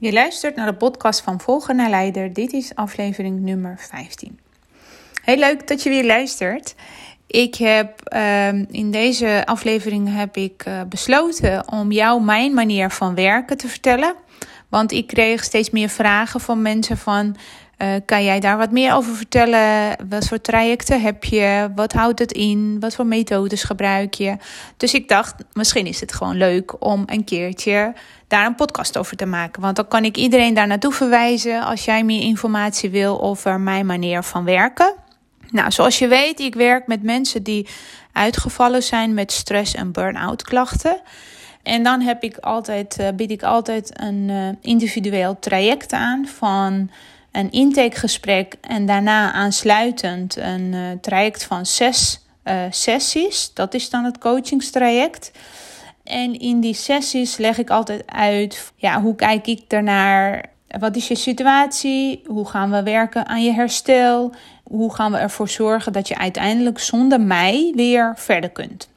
Je luistert naar de podcast van Volger naar Leider. Dit is aflevering nummer 15. Heel leuk dat je weer luistert. Ik heb ehm, in deze aflevering heb ik uh, besloten om jou mijn manier van werken te vertellen. Want ik kreeg steeds meer vragen van mensen van... Uh, kan jij daar wat meer over vertellen? Wat voor trajecten heb je? Wat houdt het in? Wat voor methodes gebruik je? Dus ik dacht, misschien is het gewoon leuk om een keertje daar een podcast over te maken. Want dan kan ik iedereen daar naartoe verwijzen als jij meer informatie wil over mijn manier van werken. Nou, zoals je weet, ik werk met mensen die uitgevallen zijn met stress- en burn-out klachten. En dan heb ik altijd, uh, bied ik altijd een uh, individueel traject aan van een intakegesprek en daarna aansluitend een uh, traject van zes sessies. Dat is dan het coachingstraject. En in die sessies leg ik altijd uit, ja, hoe kijk ik ernaar? Wat is je situatie? Hoe gaan we werken aan je herstel? Hoe gaan we ervoor zorgen dat je uiteindelijk zonder mij weer verder kunt?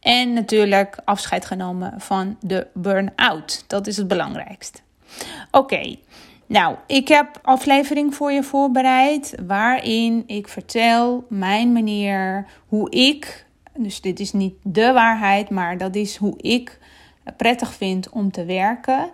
En natuurlijk afscheid genomen van de burn-out. Dat is het belangrijkste. Oké, nou, ik heb aflevering voor je voorbereid waarin ik vertel mijn manier hoe ik dus dit is niet de waarheid, maar dat is hoe ik prettig vind om te werken.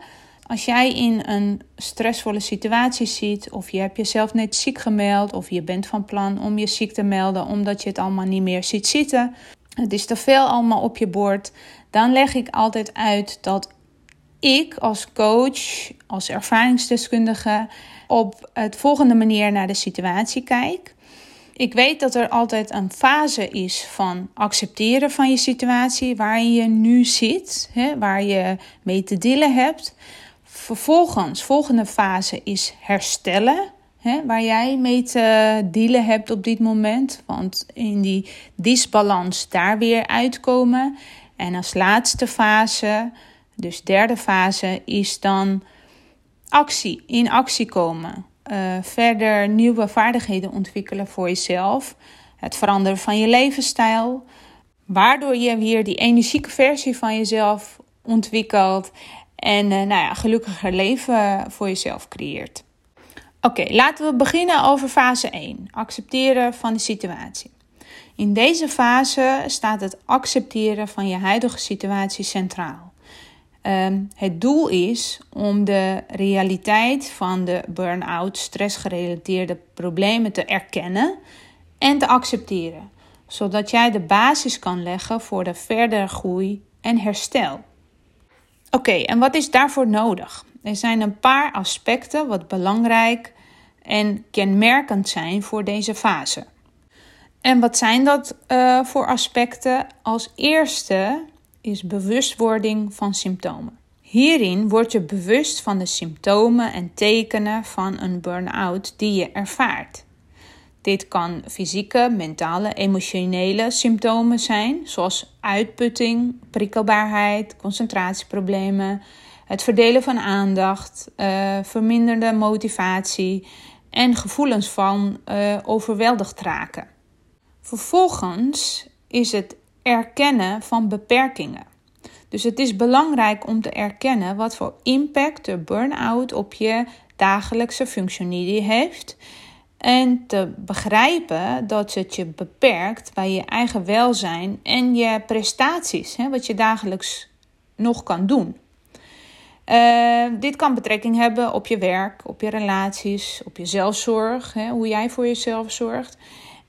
Als jij in een stressvolle situatie zit, of je hebt jezelf net ziek gemeld, of je bent van plan om je ziek te melden omdat je het allemaal niet meer ziet zitten, het is te veel allemaal op je bord, dan leg ik altijd uit dat ik als coach, als ervaringsdeskundige, op het volgende manier naar de situatie kijk. Ik weet dat er altijd een fase is van accepteren van je situatie, waar je nu zit, hè, waar je mee te dealen hebt. Vervolgens, volgende fase is herstellen, hè, waar jij mee te dealen hebt op dit moment. Want in die disbalans daar weer uitkomen. En als laatste fase, dus derde fase, is dan actie, in actie komen. Uh, verder nieuwe vaardigheden ontwikkelen voor jezelf. Het veranderen van je levensstijl. Waardoor je weer die energieke versie van jezelf ontwikkelt. En uh, nou ja, gelukkiger leven voor jezelf creëert. Oké, laten we beginnen over fase 1. Accepteren van de situatie. In deze fase staat het accepteren van je huidige situatie centraal. Um, het doel is om de realiteit van de burn-out, stressgerelateerde problemen te erkennen en te accepteren, zodat jij de basis kan leggen voor de verdere groei en herstel. Oké, en wat is daarvoor nodig? Er zijn een paar aspecten wat belangrijk en kenmerkend zijn voor deze fase. En wat zijn dat uh, voor aspecten? Als eerste is bewustwording van symptomen. Hierin word je bewust van de symptomen en tekenen van een burn-out die je ervaart. Dit kan fysieke, mentale, emotionele symptomen zijn, zoals uitputting, prikkelbaarheid, concentratieproblemen, het verdelen van aandacht, uh, verminderde motivatie en gevoelens van uh, overweldigd raken. Vervolgens is het erkennen van beperkingen. Dus het is belangrijk om te erkennen wat voor impact de burn-out op je dagelijkse functioneren heeft. En te begrijpen dat het je beperkt bij je eigen welzijn en je prestaties, hè, wat je dagelijks nog kan doen. Uh, dit kan betrekking hebben op je werk, op je relaties, op je zelfzorg, hè, hoe jij voor jezelf zorgt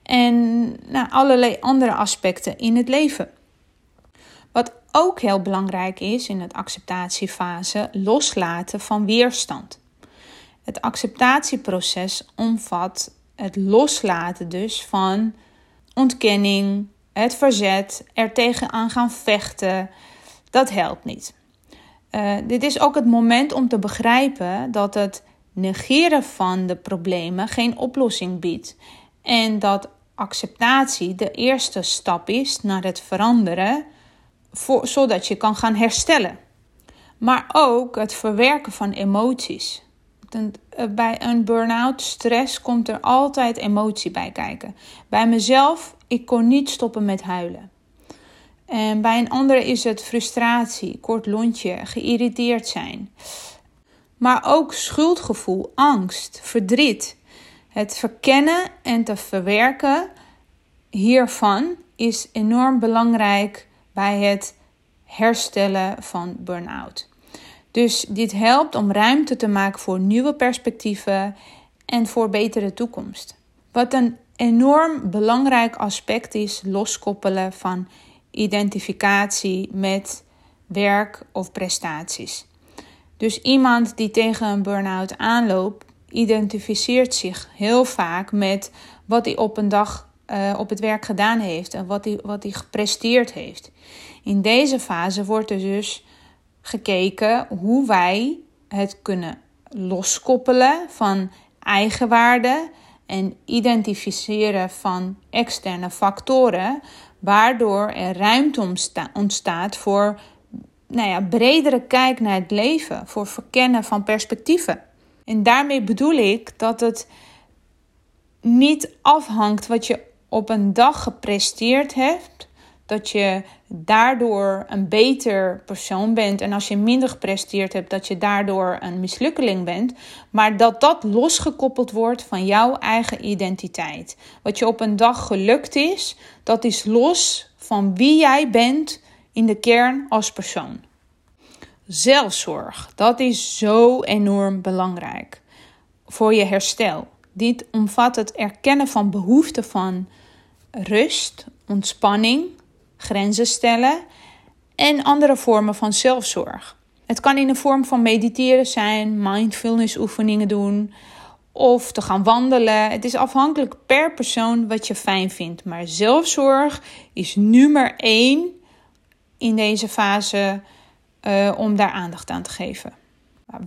en nou, allerlei andere aspecten in het leven. Wat ook heel belangrijk is in het acceptatiefase, loslaten van weerstand. Het acceptatieproces omvat het loslaten dus van ontkenning, het verzet, er tegenaan gaan vechten. Dat helpt niet. Uh, dit is ook het moment om te begrijpen dat het negeren van de problemen geen oplossing biedt. En dat acceptatie de eerste stap is naar het veranderen, voor, zodat je kan gaan herstellen. Maar ook het verwerken van emoties. Eh, bij een burn-out stress komt er altijd emotie bij kijken. Bij mezelf, ik kon niet stoppen met huilen. En bij een andere is het frustratie, kort lontje, geïrriteerd zijn. Maar ook schuldgevoel, angst, verdriet. Het verkennen en te verwerken hiervan is enorm belangrijk bij het herstellen van burn-out. Dus dit helpt om ruimte te maken voor nieuwe perspectieven en voor betere toekomst. Wat een enorm belangrijk aspect is, loskoppelen van identificatie met werk of prestaties. Dus iemand die tegen een burn-out aanloopt, identificeert zich heel vaak met wat hij op een dag uh, op het werk gedaan heeft en wat hij, wat hij gepresteerd heeft. In deze fase wordt er dus gekeken hoe wij het kunnen loskoppelen van eigenwaarde en identificeren van externe factoren, waardoor er ruimte ontstaat voor nou ja, bredere kijk naar het leven, voor verkennen van perspectieven. En daarmee bedoel ik dat het niet afhangt wat je op een dag gepresteerd hebt, dat je daardoor een beter persoon bent. En als je minder gepresteerd hebt, dat je daardoor een mislukkeling bent. Maar dat dat losgekoppeld wordt van jouw eigen identiteit. Wat je op een dag gelukt is, dat is los van wie jij bent in de kern als persoon. Zelfzorg, dat is zo enorm belangrijk voor je herstel. Dit omvat het erkennen van behoeften van rust, ontspanning, grenzen stellen en andere vormen van zelfzorg. Het kan in de vorm van mediteren zijn, mindfulness oefeningen doen of te gaan wandelen. Het is afhankelijk per persoon wat je fijn vindt. Maar zelfzorg is nummer één in deze fase uh, om daar aandacht aan te geven.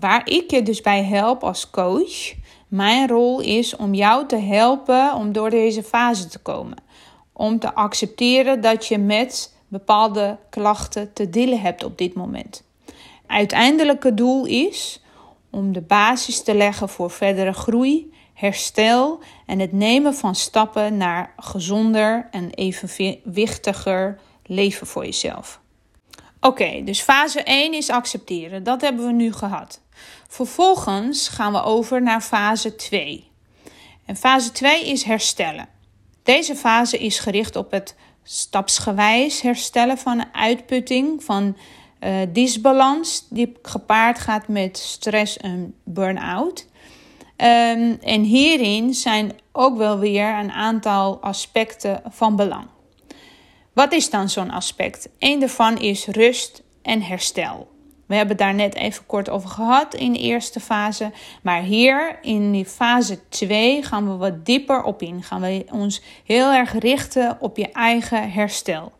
Waar ik je dus bij help als coach, mijn rol is om jou te helpen om door deze fase te komen om te accepteren dat je met bepaalde klachten te dealen hebt op dit moment. Uiteindelijke doel is om de basis te leggen voor verdere groei, herstel en het nemen van stappen naar gezonder en evenwichtiger leven voor jezelf. Oké, dus fase 1 is accepteren. Dat hebben we nu gehad. Vervolgens gaan we over naar fase 2. En fase 2 is herstellen. Deze fase is gericht op het stapsgewijs herstellen van een uitputting, van uh, disbalans die gepaard gaat met stress en burn-out. Ehm, en hierin zijn ook wel weer een aantal aspecten van belang. Wat is dan zo'n aspect? Een daarvan is rust en herstel. We hebben daar net even kort over gehad in de eerste fase. Maar hier in die fase 2 gaan we wat dieper op in. Gaan we ons heel erg richten op je eigen herstel.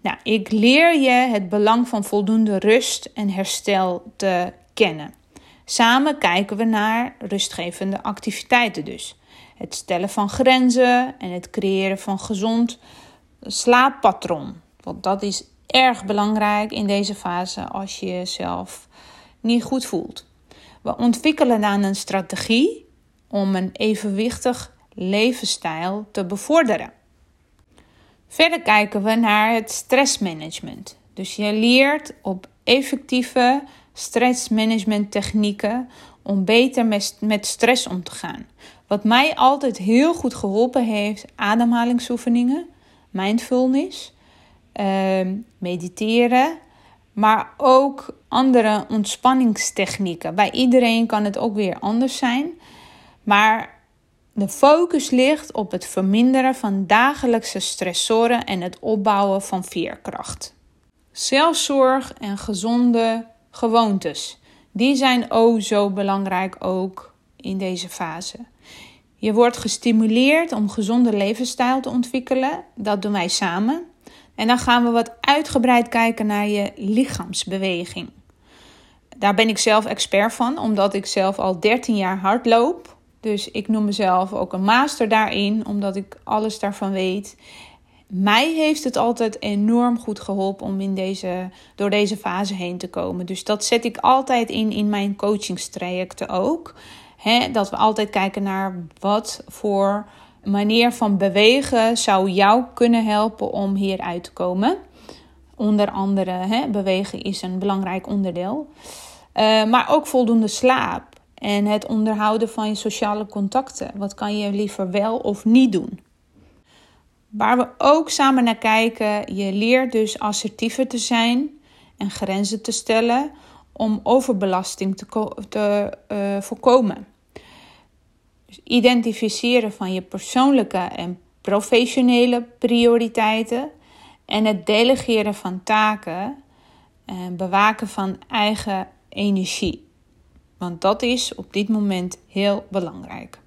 Nou, ik leer je het belang van voldoende rust en herstel te kennen. Samen kijken we naar rustgevende activiteiten dus. Het stellen van grenzen en het creëren van gezond slaappatroon. Want dat is erg belangrijk in deze fase als je jezelf niet goed voelt. We ontwikkelen dan een strategie om een evenwichtig levensstijl te bevorderen. Verder kijken we naar het stressmanagement. Dus je leert op effectieve stressmanagement technieken om beter met stress om te gaan. Wat mij altijd heel goed geholpen heeft, ademhalingsoefeningen, mindfulness Ehm, mediteren, maar ook andere ontspanningstechnieken. Bij iedereen kan het ook weer anders zijn, maar de focus ligt op het verminderen van dagelijkse stressoren en het opbouwen van veerkracht. Zelfzorg en gezonde gewoontes, die zijn ook zo belangrijk ook in deze fase. Je wordt gestimuleerd om gezonde levensstijl te ontwikkelen. Dat doen wij samen. En dan gaan we wat uitgebreid kijken naar je lichaamsbeweging. daar ben ik zelf expert van, omdat ik zelf al 13 jaar hardloop. Dus ik noem mezelf ook een master daarin, omdat ik alles daarvan weet. Mij heeft het altijd enorm goed geholpen om in deze, door deze fase heen te komen. Dus dat zet ik altijd in in mijn coachingstrajecten ook. Dat we altijd kijken naar wat voor manier van bewegen zou jou kunnen helpen om hieruit te komen. Onder andere, bewegen is een belangrijk onderdeel. Uh, maar ook voldoende slaap en het onderhouden van je sociale contacten. Wat kan je liever wel of niet doen? Waar we ook samen naar kijken, je leert dus assertiever te zijn en grenzen te stellen om overbelasting te, te uh, voorkomen. Dus identificeren van je persoonlijke en professionele prioriteiten en het delegeren van taken en bewaken van eigen energie. Want dat is op dit moment heel belangrijk.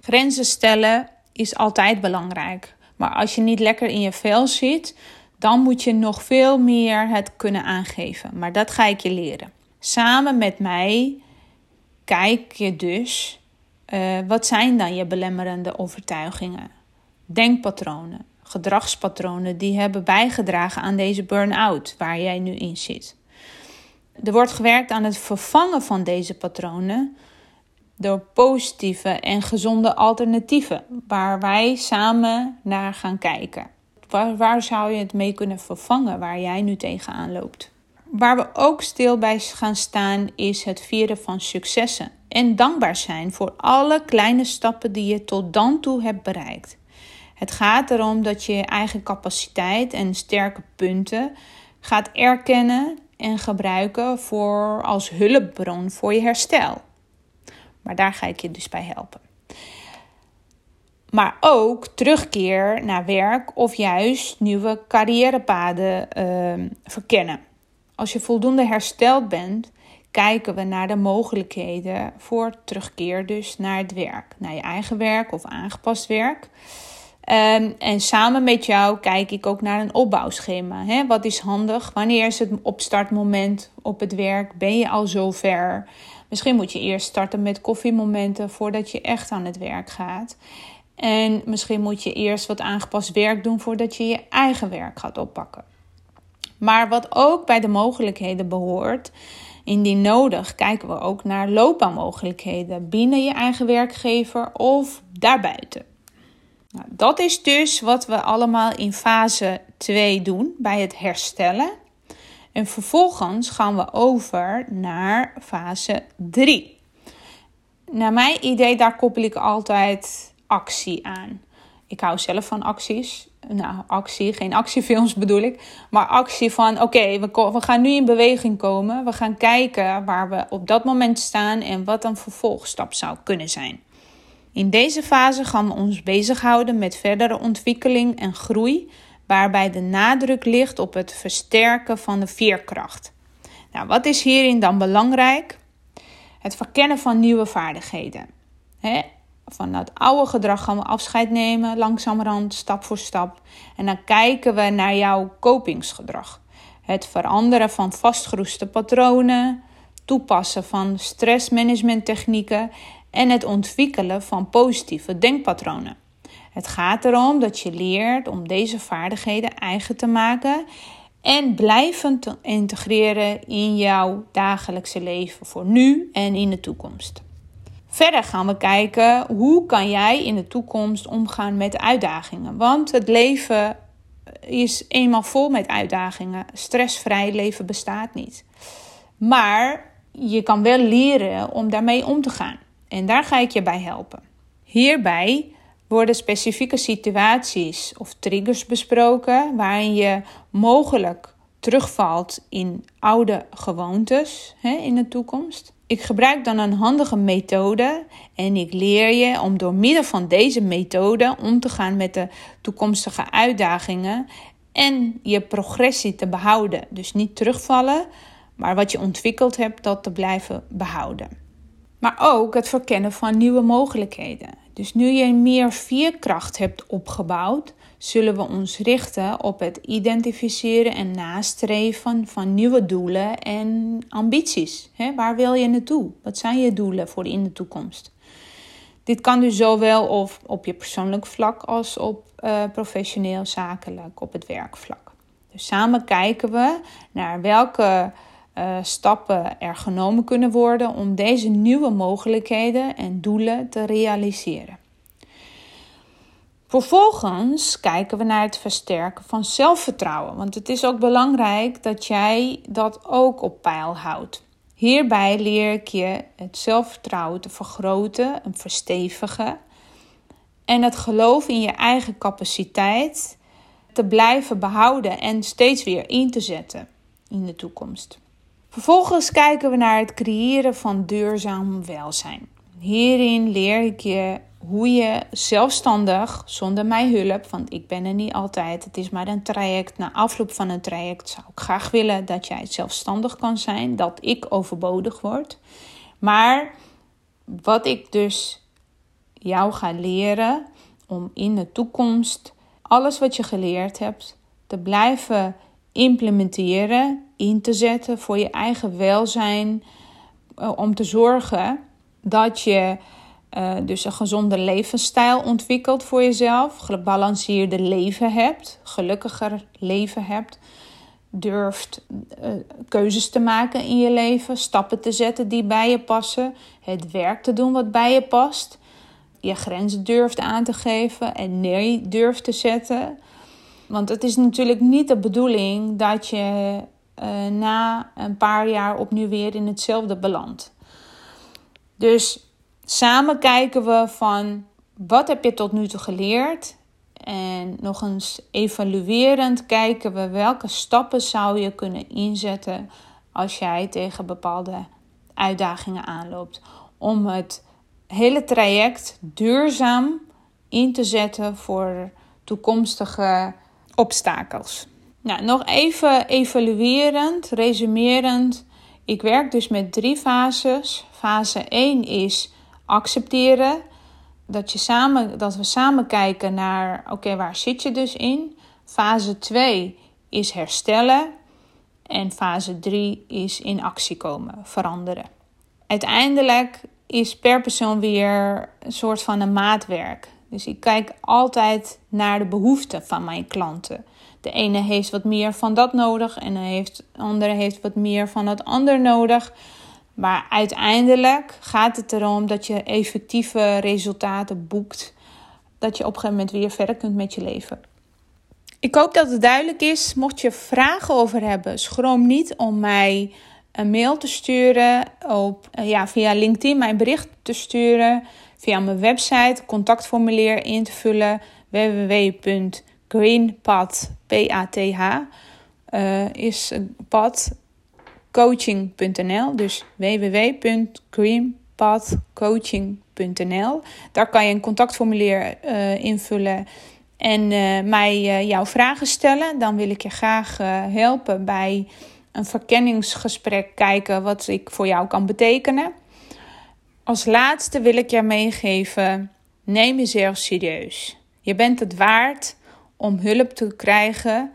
Grenzen stellen is altijd belangrijk. Maar als je niet lekker in je vel zit, dan moet je nog veel meer het kunnen aangeven. Maar dat ga ik je leren. Samen met mij kijk je dus uh, wat zijn dan je belemmerende overtuigingen, denkpatronen, gedragspatronen die hebben bijgedragen aan deze burn-out waar jij nu in zit. Er wordt gewerkt aan het vervangen van deze patronen door positieve en gezonde alternatieven, waar wij samen naar gaan kijken. Waar zou je het mee kunnen vervangen waar jij nu tegenaan loopt? Waar we ook stil bij gaan staan is het vieren van successen en dankbaar zijn voor alle kleine stappen die je tot dan toe hebt bereikt. Het gaat erom dat je je eigen capaciteit en sterke punten gaat erkennen en gebruiken voor als hulpbron voor je herstel. Maar daar ga ik je dus bij helpen. Maar ook terugkeer naar werk of juist nieuwe carrièrepaden uh, verkennen. Als je voldoende hersteld bent, kijken we naar de mogelijkheden voor terugkeer dus naar het werk. Naar je eigen werk of aangepast werk. Um, en samen met jou kijk ik ook naar een opbouwschema. Hè? Wat is handig? Wanneer is het opstartmoment op het werk? Ben je al zover? Misschien moet je eerst starten met koffiemomenten voordat je echt aan het werk gaat. En misschien moet je eerst wat aangepast werk doen voordat je je eigen werk gaat oppakken. Maar wat ook bij de mogelijkheden behoort, indien nodig, kijken we ook naar loopbaanmogelijkheden binnen je eigen werkgever of daarbuiten. Nou, dat is dus wat we allemaal in fase 2 doen bij het herstellen. En vervolgens gaan we over naar fase 3. Naar mijn idee, daar koppel ik altijd actie aan. Ik hou zelf van acties. Nou, actie, geen actiefilms bedoel ik. Maar actie van, oké, we, we gaan nu in beweging komen. We gaan kijken waar we op dat moment staan en wat een vervolgstap zou kunnen zijn. In deze fase gaan we ons bezighouden met verdere ontwikkeling en groei, waarbij de nadruk ligt op het versterken van de veerkracht. Nou, wat is hierin dan belangrijk? Het verkennen van nieuwe vaardigheden. Van dat oude gedrag gaan we afscheid nemen, langzamerhand, stap voor stap. En dan kijken we naar jouw kopingsgedrag. Het veranderen van vastgeroeste patronen, toepassen van stressmanagementtechnieken en het ontwikkelen van positieve denkpatronen. Het gaat erom dat je leert om deze vaardigheden eigen te maken en blijvend te integreren in jouw dagelijkse leven voor nu en in de toekomst. Verder gaan we kijken hoe kan jij in de toekomst omgaan met uitdagingen, want het leven is eenmaal vol met uitdagingen. Stressvrij leven bestaat niet. Maar je kan wel leren om daarmee om te gaan. En daar ga ik je bij helpen. Hierbij worden specifieke situaties of triggers besproken waarin je mogelijk terugvalt in oude gewoontes hè, in de toekomst. Ik gebruik dan een handige methode en ik leer je om door middel van deze methode om te gaan met de toekomstige uitdagingen en je progressie te behouden. Dus niet terugvallen, maar wat je ontwikkeld hebt, dat te blijven behouden. Maar ook het verkennen van nieuwe mogelijkheden. Dus nu je meer veerkracht hebt opgebouwd, zullen we ons richten op het identificeren en nastreven van nieuwe doelen en ambities. waar wil je naartoe? Wat zijn je doelen voor in de toekomst? Dit kan dus zowel op, je persoonlijk vlak als op uh, professioneel, zakelijk, op het werkvlak. Dus samen kijken we naar welke uh, stappen er genomen kunnen worden om deze nieuwe mogelijkheden en doelen te realiseren. Vervolgens kijken we naar het versterken van zelfvertrouwen, want het is ook belangrijk dat jij dat ook op peil houdt. Hierbij leer ik je het zelfvertrouwen te vergroten en verstevigen en het geloof in je eigen capaciteit te blijven behouden en steeds weer in te zetten in de toekomst. Vervolgens kijken we naar het creëren van duurzaam welzijn. Hierin leer ik je hoe je zelfstandig, zonder mijn hulp, want ik ben er niet altijd, het is maar een traject. Na afloop van een traject zou ik graag willen dat jij zelfstandig kan zijn, dat ik overbodig word. Maar wat ik dus jou ga leren om in de toekomst alles wat je geleerd hebt te blijven implementeren, in te zetten voor je eigen welzijn, eh, om te zorgen dat je uh, dus een gezonde levensstijl ontwikkelt voor jezelf, gebalanceerde leven hebt, gelukkiger leven hebt, durft uh, keuzes te maken in je leven, stappen te zetten die bij je passen, het werk te doen wat bij je past, je grenzen durft aan te geven en nee durft te zetten. Want het is natuurlijk niet de bedoeling dat je uh, na een paar jaar opnieuw weer in hetzelfde belandt. Dus Samen kijken we van wat heb je tot nu toe geleerd? En nog eens evaluerend kijken we welke stappen zou je kunnen inzetten als jij tegen bepaalde uitdagingen aanloopt. Om het hele traject duurzaam in te zetten voor toekomstige obstakels. Nou, nog even evaluerend, resumerend. Ik werk dus met drie fases. Fase 1 is accepteren. Dat, je samen, dat we samen kijken naar, oké, waar zit je dus in? Fase 2 is herstellen. En fase 3 is in actie komen, veranderen. Uiteindelijk is per persoon weer een soort van een maatwerk. Dus ik kijk altijd naar de behoeften van mijn klanten. De ene heeft wat meer van dat nodig en de andere heeft wat meer van het ander nodig. Maar uiteindelijk gaat het erom dat je effectieve resultaten boekt. Dat je op een gegeven moment weer verder kunt met je leven. Ik hoop dat het duidelijk is. Mocht je vragen over hebben, schroom niet om mij een mail te sturen. Op, eh, ja, via LinkedIn mijn bericht te sturen. Via mijn website contactformulier in te vullen. www.greenpath, P-A-T-H, uh, is pad coaching.nl. Dus www.greenpathcoaching.nl. Daar kan je een contactformulier uh, invullen en uh, mij uh, jouw vragen stellen. Dan wil ik je graag helpen bij een verkenningsgesprek kijken wat ik voor jou kan betekenen. Als laatste wil ik je meegeven: neem jezelf serieus. Je bent het waard om hulp te krijgen,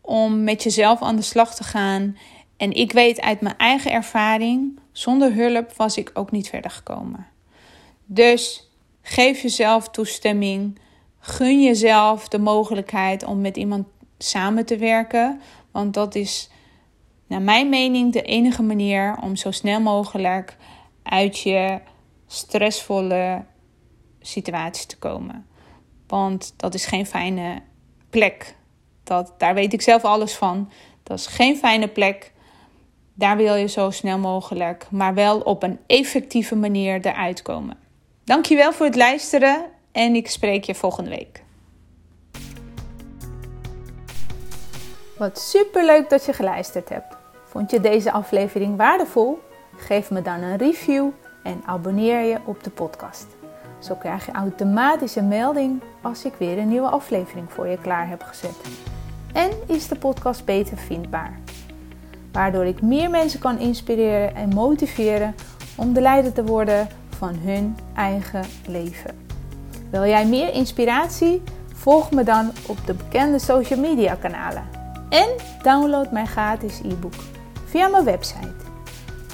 om met jezelf aan de slag te gaan en ik weet uit mijn eigen ervaring, zonder hulp was ik ook niet verder gekomen. Dus geef jezelf toestemming. Gun jezelf de mogelijkheid om met iemand samen te werken. Want dat is, naar mijn mening, de enige manier om zo snel mogelijk uit je stressvolle situatie te komen. Want dat is geen fijne plek. Dat, daar weet ik zelf alles van. Dat is geen fijne plek. Daar wil je zo snel mogelijk, maar wel op een effectieve manier eruit komen. Dankjewel voor het luisteren en ik spreek je volgende week. Wat super leuk dat je geluisterd hebt. Vond je deze aflevering waardevol? Geef me dan een review en abonneer je op de podcast. Zo krijg je automatisch een melding als ik weer een nieuwe aflevering voor je klaar heb gezet. En is de podcast beter vindbaar waardoor ik meer mensen kan inspireren en motiveren om de leider te worden van hun eigen leven. Wil jij meer inspiratie? Volg me dan op de bekende social media kanalen. En download mijn gratis e-book via mijn website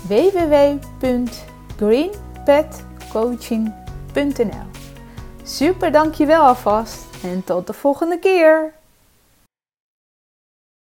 www.greenpetcoaching.nl Super dankjewel alvast en tot de volgende keer!